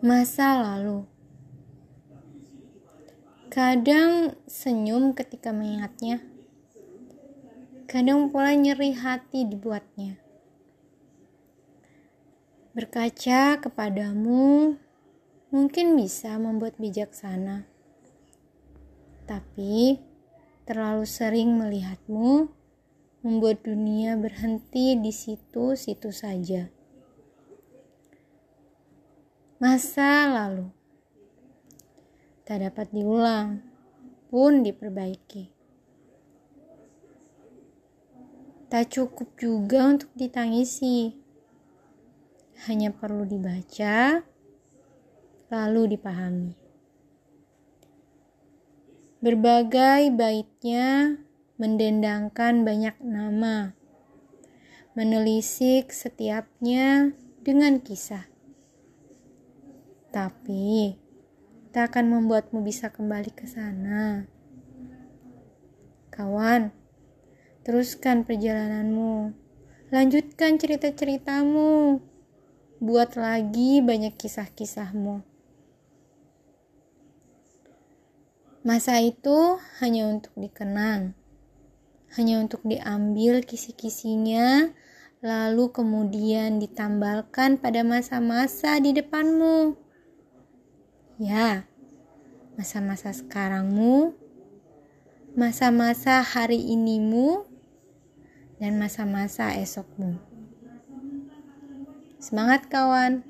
Masa lalu. Kadang senyum ketika mengingatnya. Kadang pula nyeri hati dibuatnya. Berkaca kepadamu mungkin bisa membuat bijaksana. Tapi terlalu sering melihatmu membuat dunia berhenti di situ-situ saja masa lalu tak dapat diulang pun diperbaiki. Tak cukup juga untuk ditangisi, hanya perlu dibaca, lalu dipahami. Berbagai baitnya mendendangkan banyak nama, menelisik setiapnya dengan kisah tapi tak akan membuatmu bisa kembali ke sana. Kawan, teruskan perjalananmu. Lanjutkan cerita-ceritamu. Buat lagi banyak kisah-kisahmu. Masa itu hanya untuk dikenang, hanya untuk diambil kisi-kisinya, lalu kemudian ditambalkan pada masa-masa di depanmu. Ya, masa-masa sekarangmu, masa-masa hari inimu, dan masa-masa esokmu. Semangat kawan!